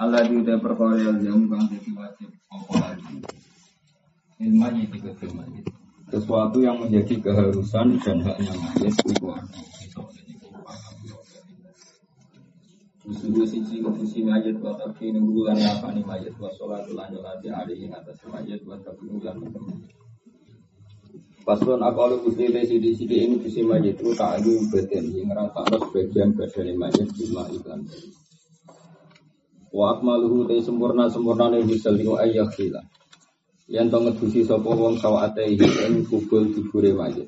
Allah diudah perkara yang kang jadi wajib apa lagi. Ilmu mayiti ke mayit. Sesuatu yang menjadi keharusan dan haknya mayit itu Disuruh siji kudusi mayit wa tabi nunggulan apa nih mayit? Wa sholatul anjolati hari yang atas mayit wa tabi nunggulan Paslon akalu putri desi di sini ini kudusi mayit itu tak ada beten yang rata sebagian badan mayit cuma iklan Wa akmaluhu te sempurna sempurna ne bisa liku ayah kila. Yang tong ngedusi sapa wong sawate ing kubul dubure mayit.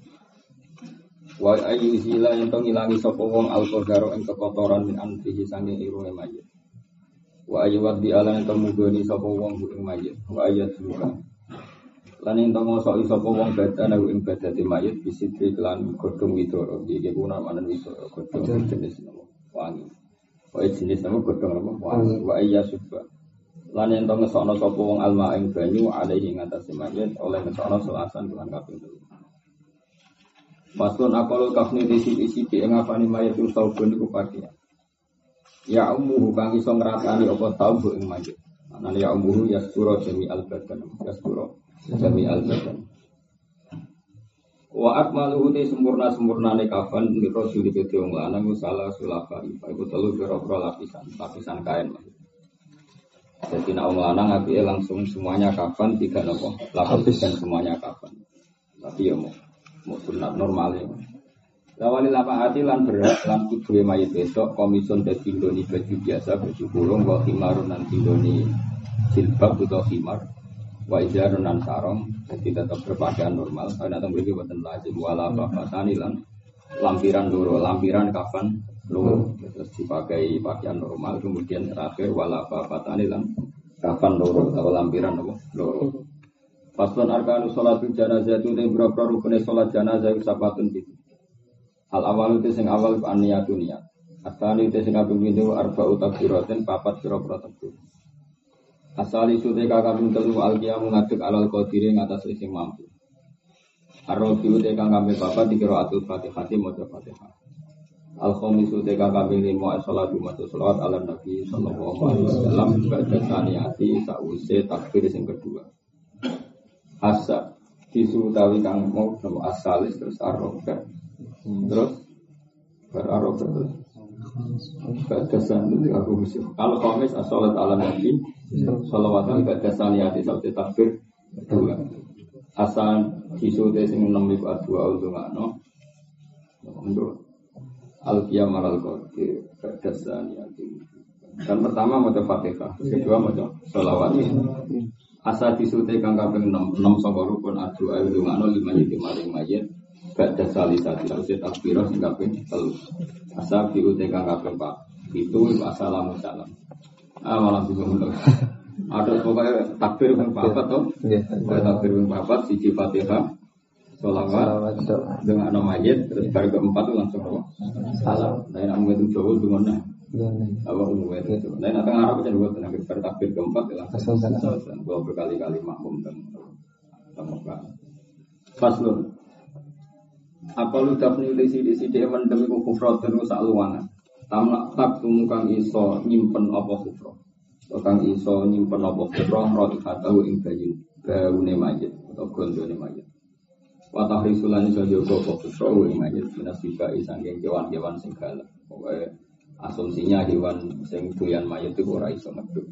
Wa ayu sila yang tong ilangi sapa wong alqadaro ing kekotoran min anfihi sange irunge mayit. Wa ayu wadi ala yang tong mugoni sapa wong ing mayit. Wa ayat luka. Lan ing tong ngosoki sapa wong badan ing badate mayit bisitri kelan godhong widoro. Iki kuna manen widoro godhong jenis wangi. Wa jenis nama godhong nama wa iya subha. Lan yen to ngesokno sapa wong alma ing banyu alaihi ngatasi mayit oleh ngesokno selasan kelan kaping telu. Paslon akal kafni disi isi ing ngafani mayit utaubun iku pakaian. Ya ummuhu kang iso ngratani apa tau ing mayit. Anane ya ummuhu yastura jami al badan. Yastura jami al badan. Wa akmaluhu te sempurna sempurna ne kafan di rasul itu wong lanang salah sulaka ifa iku telu pira-pira lapisan lapisan kain jadi nak wong lanang api langsung semuanya kafan tiga nopo? Lapisan semuanya kafan. Tapi ya mau mau sunat normal ya Lawali lapa hati lan berat lan kudu mayit besok komison dadi ndoni baju biasa baju kurung wa khimarun nan tindoni silbab atau khimar wa ijarun nan sarong jadi tetap berpakaian normal karena tentang beri buatan lazim wala bafatani lan lampiran loro lampiran kafan loro terus dipakai pakaian normal kemudian terakhir wala bafatani lan kafan loro atau lampiran loro Paslon arkanu sholat jenazah itu yang berapa rukunnya sholat jenazah itu sapatun itu. Al awal itu sing awal aniyatu niat. Asani itu sing kabung itu arba utakbiratin papat kira-kira takbir. Asali sute kakak pun telu alkia mengaduk alal kodire ngatas sing mampu. Arrobi ute kakak bapak dikira atul fatihah mojo fatihah. Al khomis ute kakak limo sholat jumat sholat ala nabi sallallahu alaihi wasallam baca saniyati sause takbir sing kedua. Asa disutawi kang mau asalis terus arroba terus ber terus Badasan. Kalau komis asolat ala salawatan badasan ya takbir dua. Disute sing enam iku dua badasan ya Dan pertama mau fatihah, kedua mau salawat. Asal disute kang kaping enam enam rukun lima jadi maring mayit. Bada salisati harusnya takbirah sing kaping telu. Asal diute kang kaping pak. Itu assalamu salam. Ah malah bingung tuh. Ada pokoknya takbir yang papat tuh. Takbir yang papat siji Fatihah. Salawat dengan nama ayat terus baru keempat langsung apa? Salam. Nah, yang itu jauh tuh mana? Apa umumnya itu? Nah, yang tengah Arab jadi buat tenaga bertakbir keempat ya langsung salam. Gua berkali-kali makmum dan temukan. Faslun. Apa lu dapni disi disi dia mendemi kufro terus aluangan. Tamak tak tumukang iso nyimpen apa kufro. Kang iso nyimpen apa kufro roti katahu ing bayu baune mayit atau gondone mayit. Watah risulan iso jogo apa kufro ing mayit minasika isangking kewan-kewan sing galak. Asumsinya hewan sing doyan mayit itu ora iso medhuk.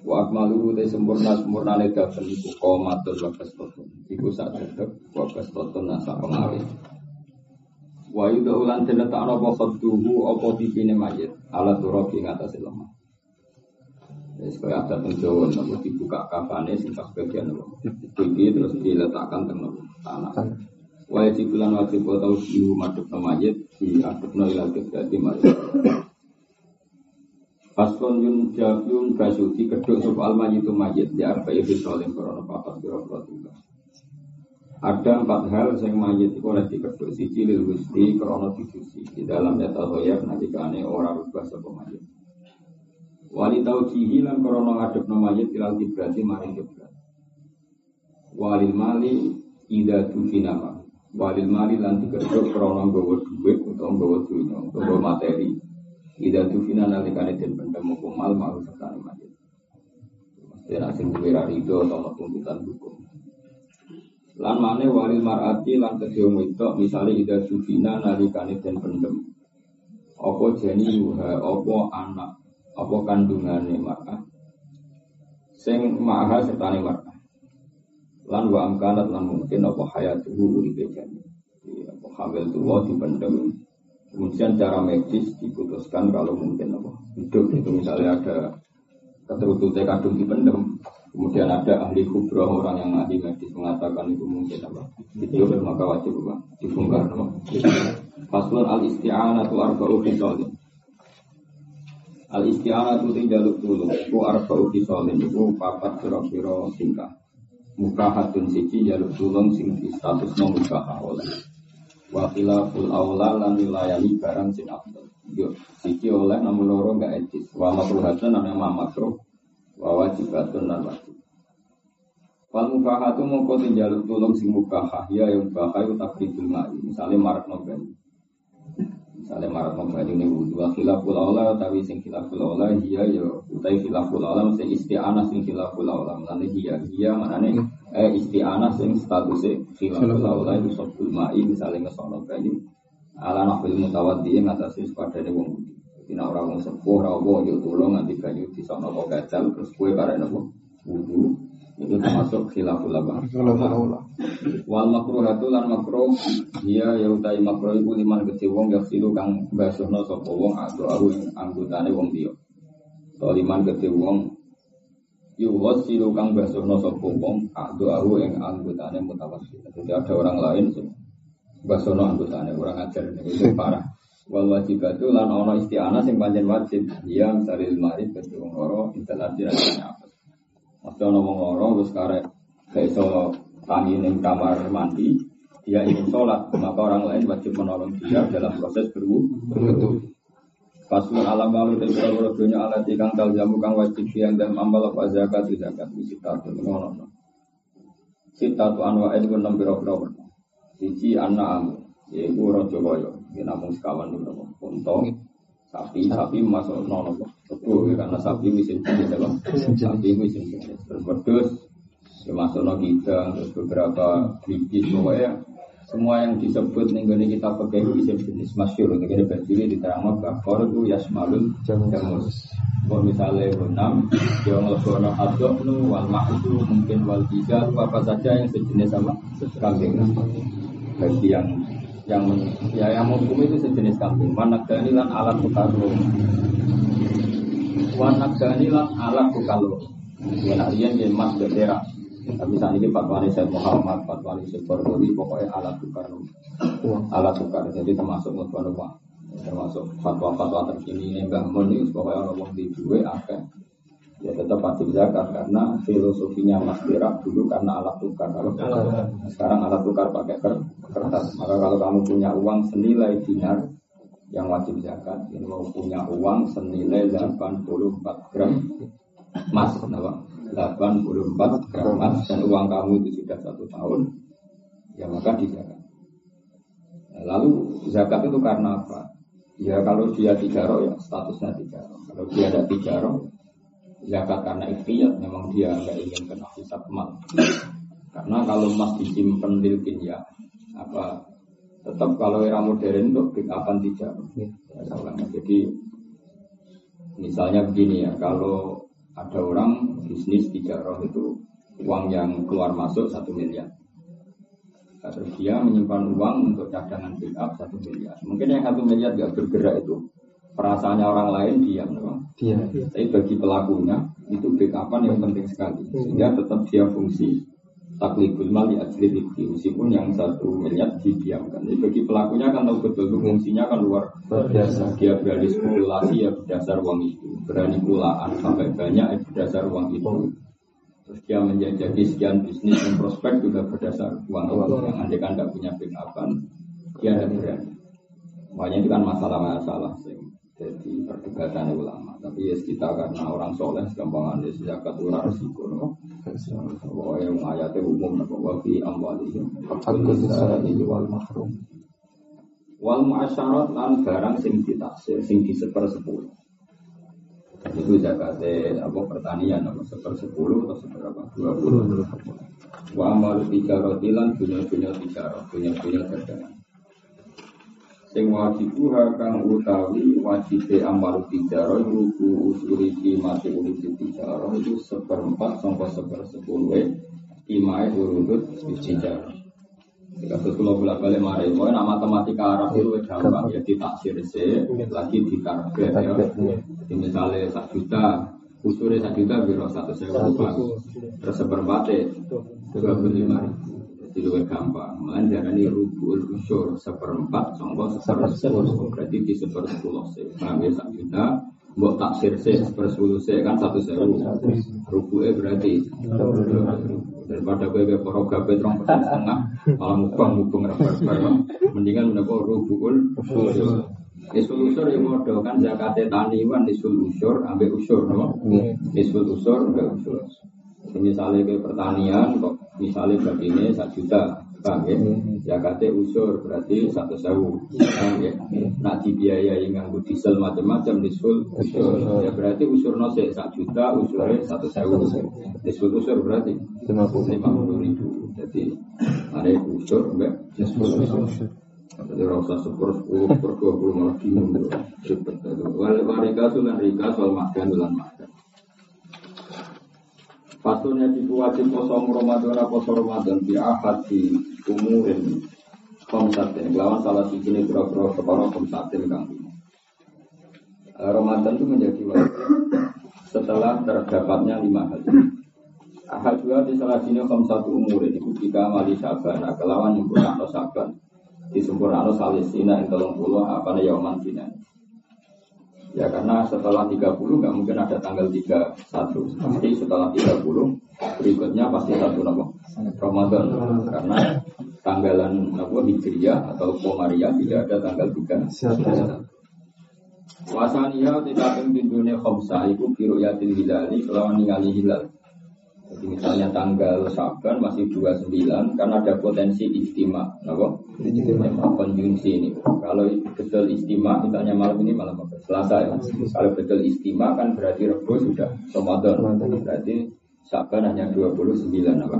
Wa akmalu te sempurna sempurna ne dafen iku qomatul wa kastotun. Iku sak dedek wa kastotun nasa pengawe. Wa yuda ulan den letakno apa khadduhu apa pipine mayit ala turabi ngatasé lemah. Wis ada teng nopo dibuka kafane sing bagian nopo. Pipi terus diletakkan teng nopo tanah. Wajib bulan wajib tau diu madhep mayit di adepno ila kiblati mayit. Faslun yun jabun basuti keduk sopa al itu mayit di arba ibi solim korona papat biro tiga. Ada empat hal yang mayit itu oleh dikeduk siji lil gusti krono dicuci di dalam data hoyab nanti kane orang rubah sopa mayit. Wali tau cihi lan krono ngadep no mayit ilal tibrati maring kiblat. Walil mali ida tufinama. Walil mali lan dikeduk krono nggawa duit atau nggawa dunya, nggawa materi. Ida tufina nalikane den pendem mal mau sekali mayit. Mesti nak sing duwe itu atau tuntutan hukum. Lan mane walil mar'ati lan kedhe itu misalnya ida sufina nalikane den pendem. Apa jeni yuha, apa anak, apa kandungane mar'ah. Sing maha sertane mar'ah. Lan wa amkanat lan mungkin apa hayatuhu uripe jani. Apa hamil tuwa dipendem. Kemudian cara medis diputuskan kalau mungkin apa hidup itu misalnya ada keterututnya kandung dipendem Kemudian ada ahli kubro orang yang ahli medis mengatakan itu mungkin apa? Itu maka wajib apa? Dibongkar apa? Faslun al isti'anatu arba'u khisalin. Al isti'anatu jaluk dulu. Ku arba'u khisalin itu papat kira-kira. Muka hatun siji jaluk tulung sing di status no muka oleh. Wakila ful awla lan wilayani barang sing abdul. Yo, siji oleh namun loro enggak etis. Wa makruhatun namanya makruh wa wajibatun lan wajib. Wal mubahatu mongko jaluk tulung sing mubahah ya yang mubahah itu takribul ma'i. Misalnya marak noben. Misalnya marak noben ini wudu wa aula tapi sing khilaful aula iya ya utai khilaful aula mesti isti'anah sing khilaful aula. Mulane iya iya manane eh isti'anah sing statusnya khilaful aula itu sabul ma'i misalnya ngesono banyu ala nafil mutawaddi ngatasi sepadane wong Tina orang mau sepuh, orang mau yuk tulung nanti banyu di sana kok gajal terus kue karek nopo wudhu itu termasuk khilaful apa? Wal makruh itu lan makruh dia ya utai makruh itu liman kecil wong yang silu kang basuhno sopo wong atau aku yang anggotane wong dia. So liman kecil wong Yuwas silu kang basuhno sopo wong atau aku yang anggotane mutawasil. Jadi ada orang lain basuhno anggotane orang ajar itu parah. Wal wajibatu lan ono isti'anah sing pancen wajib. Ya misalil marid ke wong loro instalasi rasanya apa. Mesti ono wong loro wis karek gak tangi ning kamar mandi, dia ingin sholat, maka orang lain wajib menolong dia dalam proses berwudu. Pasul alam lalu dari beberapa dunia alat ikan tal jamu kang wajib yang dalam amal apa zakat zakat sita tu ngono. Sita tu anwa itu enam biro biro. Siji anak amu, yaitu rojo boyo. Ya namun sekawan dulu Untung sapi sapi masuk nono Betul ya, karena sapi mesin jenis apa? Sapi mesin terus ya masuk no kita terus beberapa bibit pokoknya semua yang disebut nih kita pakai mesin jenis masyur. Untuk kita berdiri di terang bakor itu yasmalun jamus. Kalau misalnya enam yang lesono adok nu wal itu mungkin wal tiga apa saja yang sejenis sama kambing. Bagi yang yang ya yang hukum itu sejenis kambing. Wanak lan alat bukalung. Wanak lan alat bukalung. Ya narian dia mas bendera. Tapi saat ini fatwa Syed Muhammad, fatwa Syed Barbori, pokoknya alat tukar, alat tukar. Jadi termasuk mutwa rumah, termasuk fatwa-fatwa terkini ini Mbah Mun ini pokoknya orang di dua akan ya tetap wajib zakat karena filosofinya Mas Berak dulu karena alat tukar. Kalau sekarang alat tukar pakai kertas. Maka kalau kamu punya uang senilai dinar yang wajib zakat ini mau punya uang senilai 84 gram emas kenapa 84 gram emas dan uang kamu itu sudah satu tahun ya maka dizakat lalu zakat itu karena apa? Ya kalau dia tiga roh ya statusnya tiga roh kalau dia ada tiga roh zakat karena ikhtiar memang dia nggak ingin kena hisab mal karena kalau emas disimpan di ya apa tetap kalau era modern itu akan tidak. Ya, jadi misalnya begini ya kalau ada orang bisnis tidak roh itu uang yang keluar masuk satu miliar. Terus dia menyimpan uang untuk cadangan pick up satu miliar. Mungkin yang satu miliar gak bergerak itu perasaannya orang lain diam, diam. Tapi bagi pelakunya itu backupan yang penting sekali. Sehingga tetap dia fungsi. Takliful mal di ajli dikti meskipun yang satu melihat didiamkan. Jadi bagi pelakunya kan tahu betul fungsinya kan luar biasa. Dia berani spekulasi ya berdasar uang itu. Berani pulaan sampai banyak ya berdasar uang itu. Terus dia menjajaki sekian bisnis dan prospek juga berdasar uang itu. Yang anda kan tidak punya backupan dia ada berani. Makanya itu kan masalah-masalah jadi perdebatan ulama. Tapi ya kita karena orang soleh gampang anda zakat ura resiko no? Pokoknya yang ayatnya umum bahwa fi amwalihim. Hakul ini wal mahrum. Wal muasyarat lan barang sing ditaksir sing di seper sepuluh itu zakatnya apa pertanian apa seper sepuluh atau seberapa? Dua puluh. Wa amalu tiga rotilan punya punya tiga punya punya dagangan sing wajibu kang utawi wajib amal tijaro ruku usuri mati uli tijaro itu seperempat sampai seper sepuluh imai urutut tijaro Kasus kalau bolak balik mari, mau nama matematika Arab itu gampang ya ditaksir se, lagi ditarget ya. Jadi misalnya satu juta, usulnya satu juta biro satu sewa terus seperempatnya dua puluh lima ribu. Jadi lebih gampang. Malah ini rubul usur seperempat, songkok sepersepuluh. Berarti di sepersepuluh sih. Paham ya juta, buat taksir sih sepersepuluh sih kan satu sewu. Rubulnya berarti daripada gue gue poro gabe terong persen setengah malah mukbang mukbang rabar mendingan menapa rubul usur. Isul usur ya modal kan zakatnya taniwan isul usur ambil usur no. Isul usur ambil usur. Misalnya ke pertanian, kok misalnya begini satu juta, bang ya? Zakatnya usur berarti satu sewu, bang ya? Nak dibiayai nganggu diesel macam-macam disul usur, ya berarti usur nose satu juta, usurnya satu sewu. Disul usur berarti lima puluh ribu. Jadi ada usur, mbak, disul usur. Jadi rasa sepuluh sepuluh per dua puluh malah bingung. Wal warika sulan rika soal makan ulan makan. Fasulnya di wajib poso Ramadan poso Ramadan di ahad di umurin komsatin lawan salah sisi ini bro-bro separuh komsatin kang Ramadan itu menjadi wajib setelah terdapatnya lima hal. Ahad dua di salah sini satu umurin itu jika mali nah, kelawan yang pun atau saban disempurnakan salisina yang tolong puluh apa nih yauman sinan. Ya karena setelah 30 nggak mungkin ada tanggal 31 Pasti setelah 30 berikutnya pasti satu nama Ramadan. Karena tanggalan apa Hijriah atau Komariah tidak ada tanggal 3 Wasania tidak pimpin dunia khomsa Itu biru yatin hilali Selawan ningali hilal jadi misalnya tanggal Saban masih 29 karena ada potensi istimewa, apa? Istimewa konjungsi ini. Kalau betul istimewa, misalnya malam ini malam apa? Selasa ya. Kalau betul istimewa kan berarti Rabu sudah Ramadan. Berarti Saban hanya 29 apa?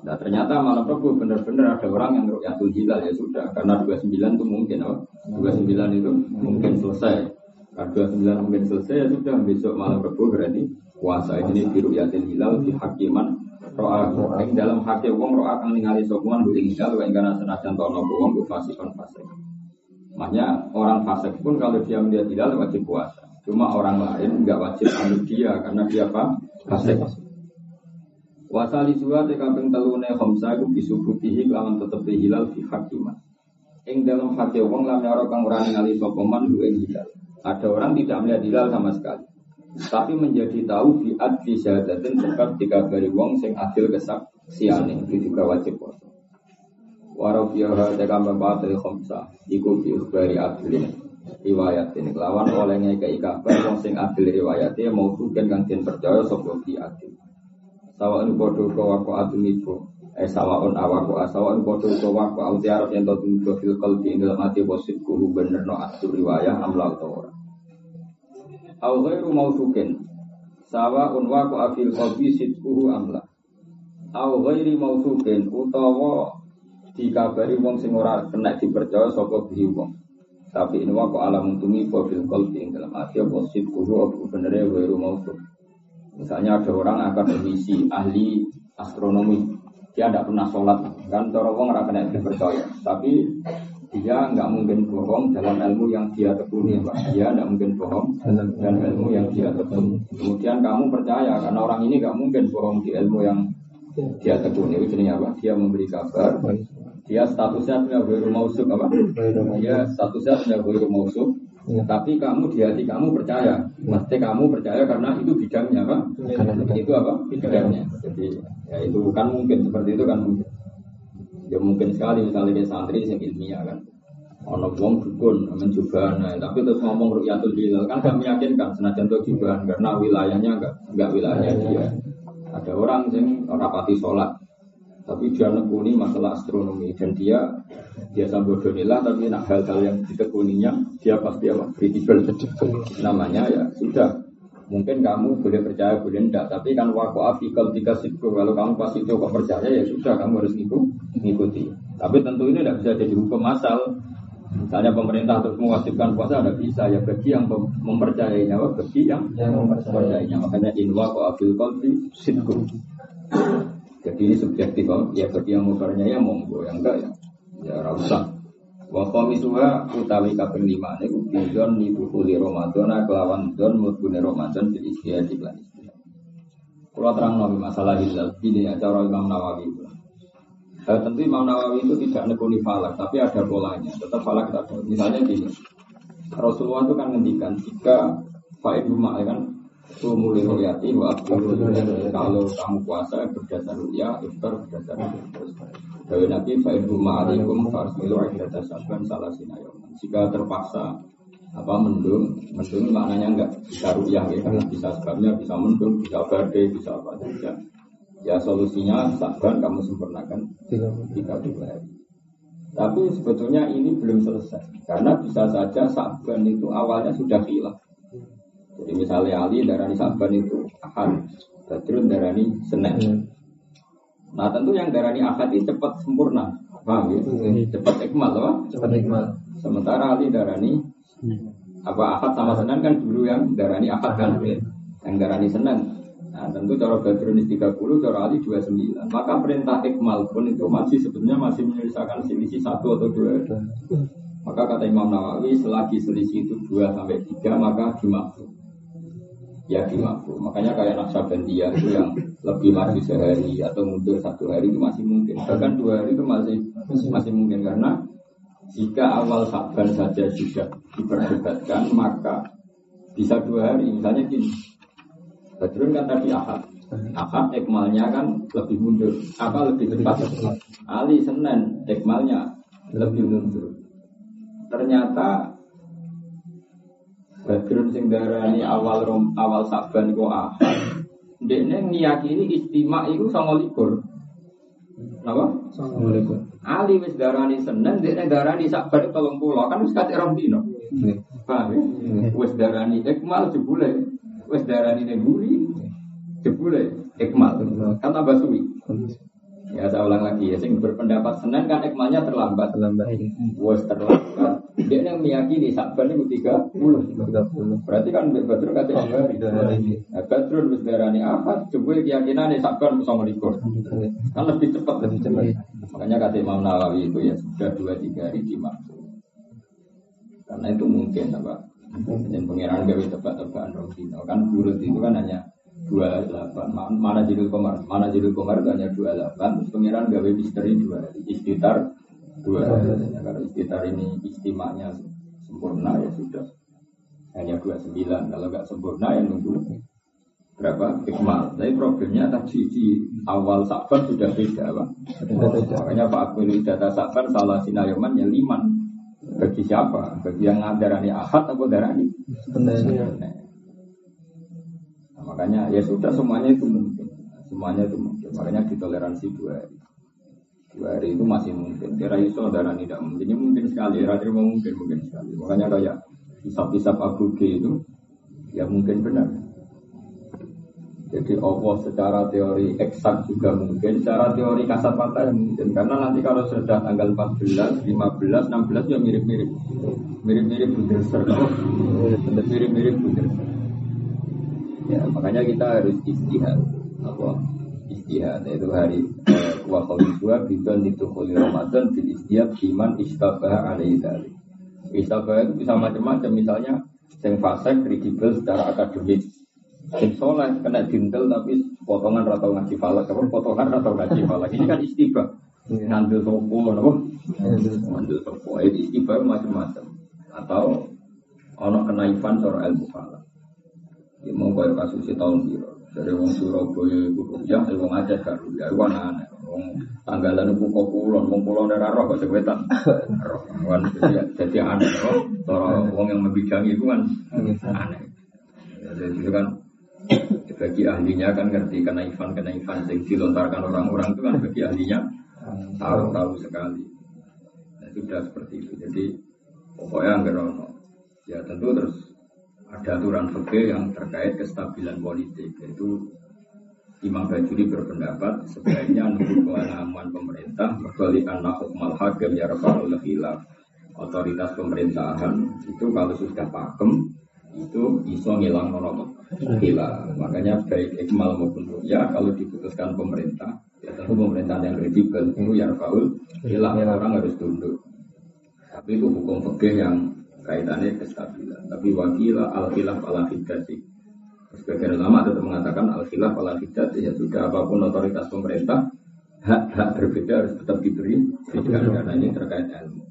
Nah, ternyata malam Rabu benar-benar ada orang yang ru'yatul hilal ya sudah karena 29 itu mungkin apa? 29 itu mungkin selesai. Karena 29 mungkin selesai ya sudah besok malam Rabu berarti puasa ini biru yatin hilal di hakiman roa yang dalam hakim wong roa kang ningali sokuan bu hilal wa ingkana senajan tono wong bu fasikon fasik. Makanya orang fasik pun kalau dia melihat hilal wajib puasa. Cuma orang lain nggak wajib anut dia karena dia apa? Fasik. Wasali suwa te kaping telune khamsa iku bisubutihi kelawan tetep hilal fi hakiman. Ing dalam hakim wong lam ora kang ora ningali sapa man hilal. Ada orang tidak melihat hilal sama sekali tapi menjadi tahu di adli syahadatin sebab dikabari wong sing adil kesaksian itu juga wajib puasa. Warau fiyaha tekam babatri khomsa Iku bi ikhbari adli Riwayat ini. Lawan olehnya ke kabar Wong sing adil riwayatnya Mau tuken kang den percaya Sopo bi adil. Kodoh kawako adil itu Eh sawa'un awako Sawa'un kodoh kawako Autiarab yang tau fil qalbi Dalam hati posit kuhu bener no adil riwayat Amlal orang au ghairu mausukin sawa unwa ku afil qalbi sidquhu amla au ghairi mausukin utawa dikabari wong sing ora kena dipercaya saka bihi wong. Tapi ini waku alam untumi fil qalbi dalam hati apa sidquhu apa benere ghairu mausuk misalnya ada orang akademisi ahli astronomi. Dia tidak pernah sholat. Kan cara wong ora kena dipercaya. Tapi dia nggak mungkin bohong dalam ilmu yang dia tekuni Pak. Dia nggak mungkin bohong dalam ilmu yang dia tekuni. Kemudian kamu percaya karena orang ini nggak mungkin bohong di ilmu yang Dia tekuni itu jenis apa? Dia memberi kabar. Dia statusnya punya rumah mausuk apa? Dia statusnya punya rumah mausuk. Ya. Tapi kamu di hati kamu percaya, mesti kamu percaya karena itu bidangnya apa? Itu apa? Bidangnya. Jadi ya itu bukan mungkin seperti itu kan mungkin. Ya mungkin sekali misalnya dia santri yang ilmiah kan. Ono wong dukun mencoba nah, tapi terus ngomong rukyatul hilal kan gak meyakinkan senajan itu jubahan karena wilayahnya enggak enggak wilayahnya dia. Ada orang yang rapati sholat tapi dia nekuni masalah astronomi dan dia biasa bodonilah tapi nak hal-hal yang ditekuninya dia pasti apa kredibel namanya ya sudah mungkin kamu boleh percaya boleh enggak tapi kan waktu afikal tiga sikur kalau kamu pasti coba percaya ya sudah kamu harus ngikut ngikuti tapi tentu ini tidak bisa jadi hukum asal. Misalnya pemerintah terus mewajibkan puasa ada bisa. Ya bagi yang mem- mempercayainya bagi yang Yang mempercayainya. makanya inwa ko afil qalbi sidqun jadi ini subjektif oh. ya bagi yang mempercayainya monggo. Yang enggak ya ya rasa Wa qamisuha utawi kaping 5 niku bizon ni buhuli Ramadan kelawan don mlebune Ramadan bil istihad lan istihad. Kula terangno masalah hilal. Ini ya cara Imam Nawawi. Eh, tentu Imam Nawawi itu tidak nekuni falak, tapi ada polanya. Tetap falak kita tahu. Misalnya gini, Rasulullah itu kan ngendikan jika Faid rumah ya kan Sumuli ru'yati wa Kalau kamu puasa berdasar ru'ya, iftar berdasar. Dari Nabi Fa'id rumah alaikum Farsmilu aidat saban salah sinayoman Jika terpaksa apa mendung, mendung maknanya enggak bisa ru'yah ya, karena bisa sebabnya bisa mendung, bisa badai, bisa apa saja. Ya solusinya saban kamu sempurnakan tiga dua hari. Tapi sebetulnya ini belum selesai karena bisa saja saban itu awalnya sudah hilang. Jadi misalnya Ali darani saban itu ahad, Badrun darani senin. Nah tentu yang darani ahad ini cepat sempurna, paham ya? Cepat ikmal, apa? Cepat nikmat. Sementara Ali darani apa ahad sama senin kan dulu yang darani ahad kan, yang darani senin. Nah tentu cara Badrun ini 30, cara Ali 29. Maka perintah ikmal pun itu masih sebetulnya masih menyelesaikan selisih satu atau dua. Maka kata Imam Nawawi selagi selisih itu 2 sampai 3 maka dimaklum. Ya dimaklum. Makanya kayak Naksabandia itu yang lebih maju sehari atau mundur satu hari itu masih mungkin. Bahkan dua hari itu masih masih mungkin karena jika awal Saban saja sudah diperdebatkan maka bisa dua hari. Misalnya gini, Badrun kan tadi Ahad. Ahad ekmalnya kan lebih mundur. Apa lebih cepat? Ali Senin ekmalnya lebih mundur. Ternyata Badrun sing darani awal rom, awal Saban iku ahad. Dekne ngiyakini istimak iku sama likur. Napa? Assalamualaikum. Ali wis darani Senin, dekne darani Saban tolong pulau kan wis kate rong dino. Paham ya? Wis darani ikmal jebule. Wis darani neburi jebule ikmal. Kan tambah suwi. Ya saya ulang lagi ya, sing berpendapat Senin kan ikmalnya terlambat. Terlambat. Wes terlambat. Dia yang meyakini Saban itu tiga puluh. 30. Berarti kan Mbak Badrun kata dua hari. Nah, Badrun wis darani apa? Coba keyakinan Saban bisa ngelikur. Kan lebih cepat. Lebih cepat. Makanya kata Imam Nawawi itu ya sudah dua tiga hari dimaksud. Karena itu mungkin apa? Dan pengiran gawe tebak-tebakan Rosino kan bulut itu kan hanya dua delapan. Mana judul komar? Mana judul komar itu hanya dua delapan. Terus pengiran gawe misteri dua. Istitar dua hari. Ya, Kalau istitar ini istimanya sempurna ya sudah hanya dua sembilan. Kalau nggak sempurna ya nunggu berapa ikmal. Tapi problemnya tadi di awal Saban sudah beda, Pak. Makanya Pak Akbil data Saban salah sinayoman ya liman. Bagi siapa? Bagi yang ngadarani ahad atau darani? Nah, makanya ya sudah semuanya itu mungkin. Semuanya itu mungkin. Makanya ditoleransi dua hari. Dua hari itu masih mungkin. Kira iso darani tidak mungkin. Ini mungkin sekali. Era terima mungkin mungkin sekali. Makanya kayak hisap-hisap Abu G itu ya mungkin benar. Jadi Allah secara teori eksak juga mungkin, secara teori kasat mata ya mungkin. Karena nanti kalau sudah tanggal 14, 15, 16 ya mirip-mirip. Mirip-mirip Buderser. Mirip-mirip Buderser. Ya, makanya kita harus istihad. Apa? Istihad yaitu hari eh, wa dua bidon itu khuli Ramadan bil istihad iman istabah alaihi dzalik. Istabah itu bisa macam-macam misalnya yang fasek kredibel secara akademik Sing soleh kena dintel tapi potongan atau ngaji falak, apa potongan atau ngaji falak. Ini kan istibah. Ngambil sopo, apa? Ngambil sopo. Itu istibah macam-macam. Atau ono kenaifan seorang ilmu falak. Ya mau kaya kasus tahun biru. Dari wong Surabaya iku ya, dari wong Aceh gak ya, iku aneh. Wong tanggalan iku kok kulon, wong kulon ora roh kok sewetan. Roh, kan jadi aneh kok. Cara wong yang membidangi itu kan aneh. Jadi itu kan bagi ahlinya kan ngerti karena Ivan karena Ivan yang dilontarkan orang-orang itu kan bagi ahlinya tahu-tahu sekali. Nah, sudah seperti itu. Jadi pokoknya enggak Ya tentu terus ada aturan fikih yang terkait kestabilan politik yaitu Imam Bajuri berpendapat sebaiknya nunggu kewenangan pemerintah berkali anak hukmal hakim ya khilaf otoritas pemerintahan itu kalau sudah pakem itu iso ngilang nono gila makanya baik ikmal maupun ya kalau diputuskan pemerintah ya tentu pemerintahan yang kredibel itu ya faul hilang orang harus tunduk. Tapi itu hukum fikih yang kaitannya kestabilan. Tapi wakila al khilaf ala hidati sebagian ulama tetap mengatakan al khilaf ala hidati ya sudah apa pun otoritas pemerintah hak-hak berbeda harus tetap diberi. karena ini terkait ilmu.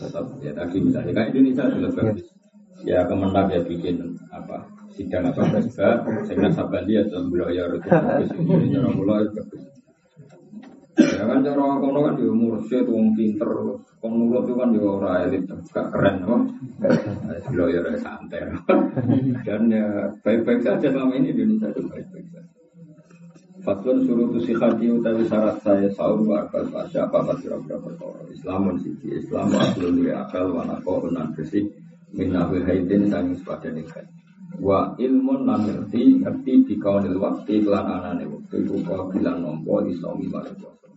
Tetap ya tadi misalnya kayak Indonesia sudah bagus ya kemenang ya bikin apa sidang apa presba saya sabandi atau ya itu bagus ini cara mulai bagus. Ya kan cara kono kan dia mursyid wong pinter. Penurut itu kan juga orang elit gak keren kok ya santai. Dan ya baik-baik saja selama ini Indonesia itu baik-baik saja. Fatun suruh tu hati utawi syarat saya sahur wa akal pasya apa apa kira-kira perkara Islamun siji Islam aslun wa akal wa nako unan bersih minahul haidin sanging sepadan ikan wa ilmun lan ngerti ngerti waktu iklan anane waktu itu kau bilang nompo di suami bareng puasa.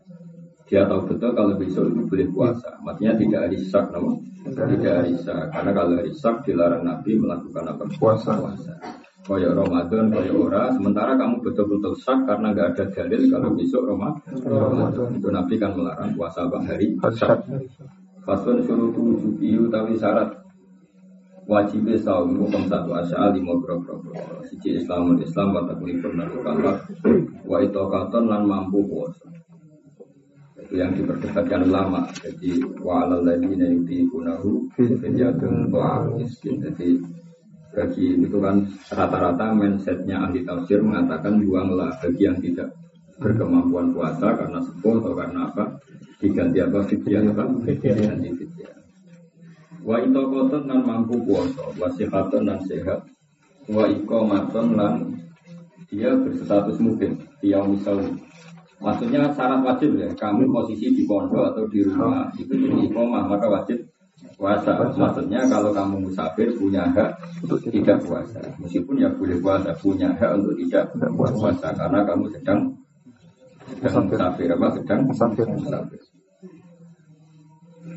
Dia tahu betul kalau besok itu boleh puasa. Maksudnya tidak hari sak nama? Tidak hari sak karena kalau hari sak dilarang nabi melakukan apa? Puasa. Puasa. Kaya Ramadan, kaya ora. Sementara kamu betul-betul sak karena nggak ada dalil kalau besok Ramadan. Itu Nabi kan melarang puasa bang hari sak. Fasun suruh tujuh tapi syarat wajib saum hukum satu asya lima berapa siji Islamul Islam wa taklifun dan kalak wa itu katon lan mampu puasa. Itu yang diperdebatkan ulama. Jadi wa alal ladina yutikunahu fidyatun wa miskin. Jadi bagi itu kan rata-rata mindsetnya ahli tafsir mengatakan buanglah bagi yang tidak berkemampuan puasa karena sepuh atau karena apa? Diganti apa? Fidyah apa? Diganti Wa koton lan mampu puasa, wa sihatan lan sehat, wa maton lan dia berstatus mungkin, dia misalnya. Maksudnya syarat wajib ya, kamu posisi di pondok atau di rumah itu jadi iqomah maka wajib puasa. Maksudnya kalau kamu musafir punya hak untuk tidak puasa, meskipun ya boleh puasa, punya hak untuk tidak puasa. Karena kamu sedang sedang musafir. Apa? Sedang musafir.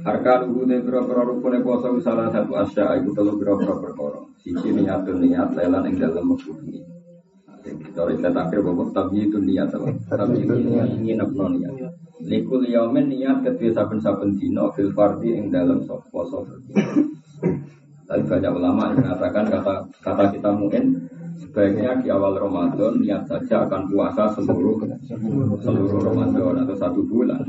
Arkan lugu ne pira-pira rukune poso salah satu asya iku telu pira-pira perkara. Siji niat niat lelan ing dalem mekbu ini. Kita riset akhir bahwa tapi itu niat apa? Tapi itu niat ingin apa niat. Likul yaumin niat ketika saben-saben dino fil ing dalam poso Tapi banyak ulama yang mengatakan kata kata kita mungkin sebaiknya di awal Ramadan niat saja akan puasa seluruh seluruh Ramadan atau satu bulan.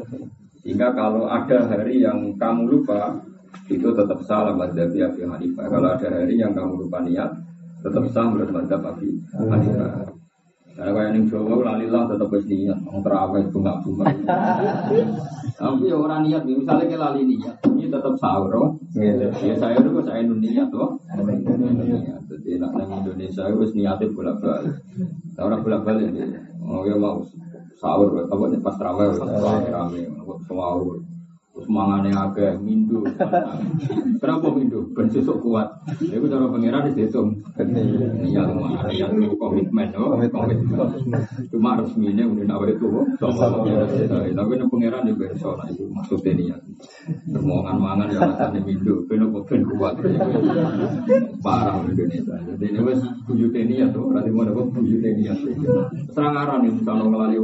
Sehingga kalau ada hari yang kamu lupa, itu tetap salah madzhab Abi Hanifah. Kalau ada hari yang kamu lupa niat, tetap sah menurut madzhab Abi Hanifah. Karena kalau yang Jawa lalilah tetap harus niat, orang terawih itu nggak bunga. Tapi orang niat, misalnya kita lali niat, ini tetap sahur, oh. Ya saya dulu saya niat, loh. Jadi nak Indonesia itu niatnya bolak balik. Orang bolak balik, oh ya mau sahur apa nih pas terawih rame rame sahur mangane agak mindu. Kenapa mindu? Ben sesuk kuat. Itu cara pangeran dihitung. Iya ya komitmen oh komitmen. Cuma resminya udah nawa itu tapi nih pangeran juga soalnya itu maksudnya nih ya termongan mangan ya rasanya mindu. Ben ben kuat. Parah Indonesia. Jadi ini wes tujuh ya tuh berarti mau dapat tujuh ya serang arah nih misalnya ngelali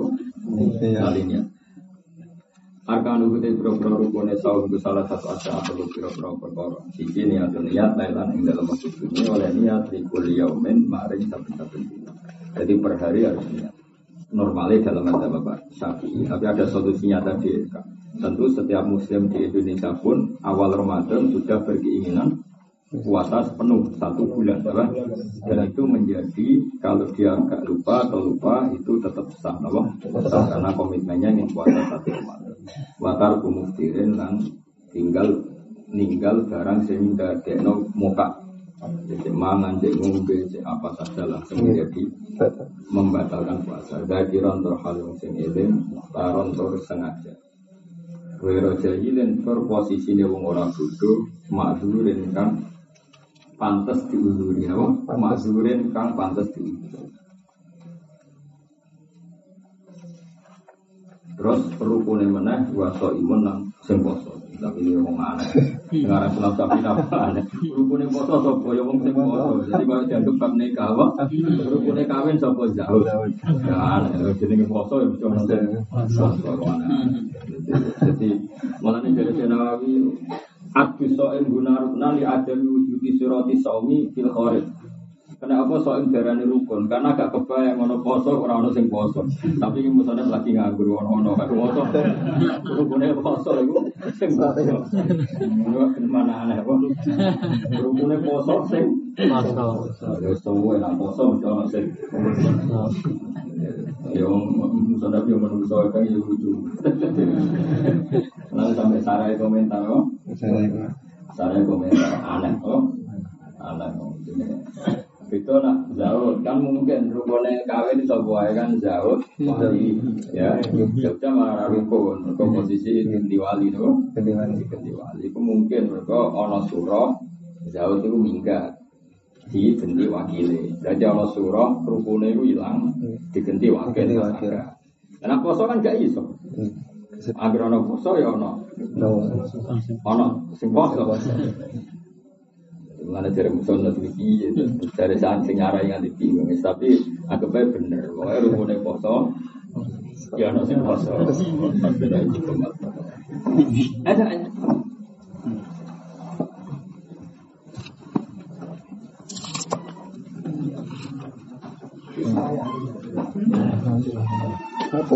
Kalinya. Arkan ugu te biro-biro rukune saum itu salah satu asa atau biro-biro perkara. Siji niatun niat lailan ing dalam waktu ini oleh niat rikul yaumin maring saben-saben. Jadi per hari harus niat. Normalnya dalam ada bapak syafi'i. Tapi ada solusinya tadi. Tentu setiap muslim di Indonesia pun awal Ramadan sudah berkeinginan puasa sepenuh satu bulan apa? dan itu menjadi kalau dia agak lupa atau lupa itu tetap sah sah karena komitmennya yang puasa satu Ramadan watar kumuftirin dan tinggal ninggal barang sehingga dekno muka jadi mangan, jadi ngombe, apa saja langsung menjadi membatalkan puasa. Dari rontor hal yang sing eling, rontor sengaja. Wero jahilin per posisinya wong ora bodoh, makzurin kan pantas diuluri apa? Makzurin kang pantas diuluri. Terus rukune meneh waso imun nang sing poso. Tapi ini wong aneh. Sekarang sulam sapi apa aneh. Rukune poso sapa ya wong sing poso. Jadi kalau dianggap bab nikah apa? Rukune kawin sapa jauh. Ya aneh. Jenenge poso ya bisa nonton. Poso. Jadi malah ini dari Nawawi Adu so'in guna rukna li adami wujudi surati saumi fil kharij Kenapa soal darani rukun? Karena gak kebayang ono poso ora ono sing poso. Tapi musane lagi nganggur ono ono poso. Rukune poso iku sing poso. Ono mana aneh kok. Rukune poso sing Poso. ya semua enak poso mesti ono sing. Ya musane yo menungso kan yo lucu. Lalu sampai sarai komentar kok. Sarai komentar aneh kok. Aneh kok. Itu nak jauh kan mungkin rukunnya kawin sebuah kan jauh wali. Ya Jogja malah rukun komposisi ganti wali itu ganti wali. Ganti wali. Itu mungkin mereka ono surah jauh itu minggat. Di ganti wakili jadi ono surah rukunnya itu hilang diganti wakil. Karena poso kan gak iso. Agar ono poso ya ono ono sing poso Mengenai dari musuh nanti dari saat sing nyarai yang bingung, tapi aku baik bener. Pokoknya rumunnya poso, ya no sing poso. Ada ada. Apa?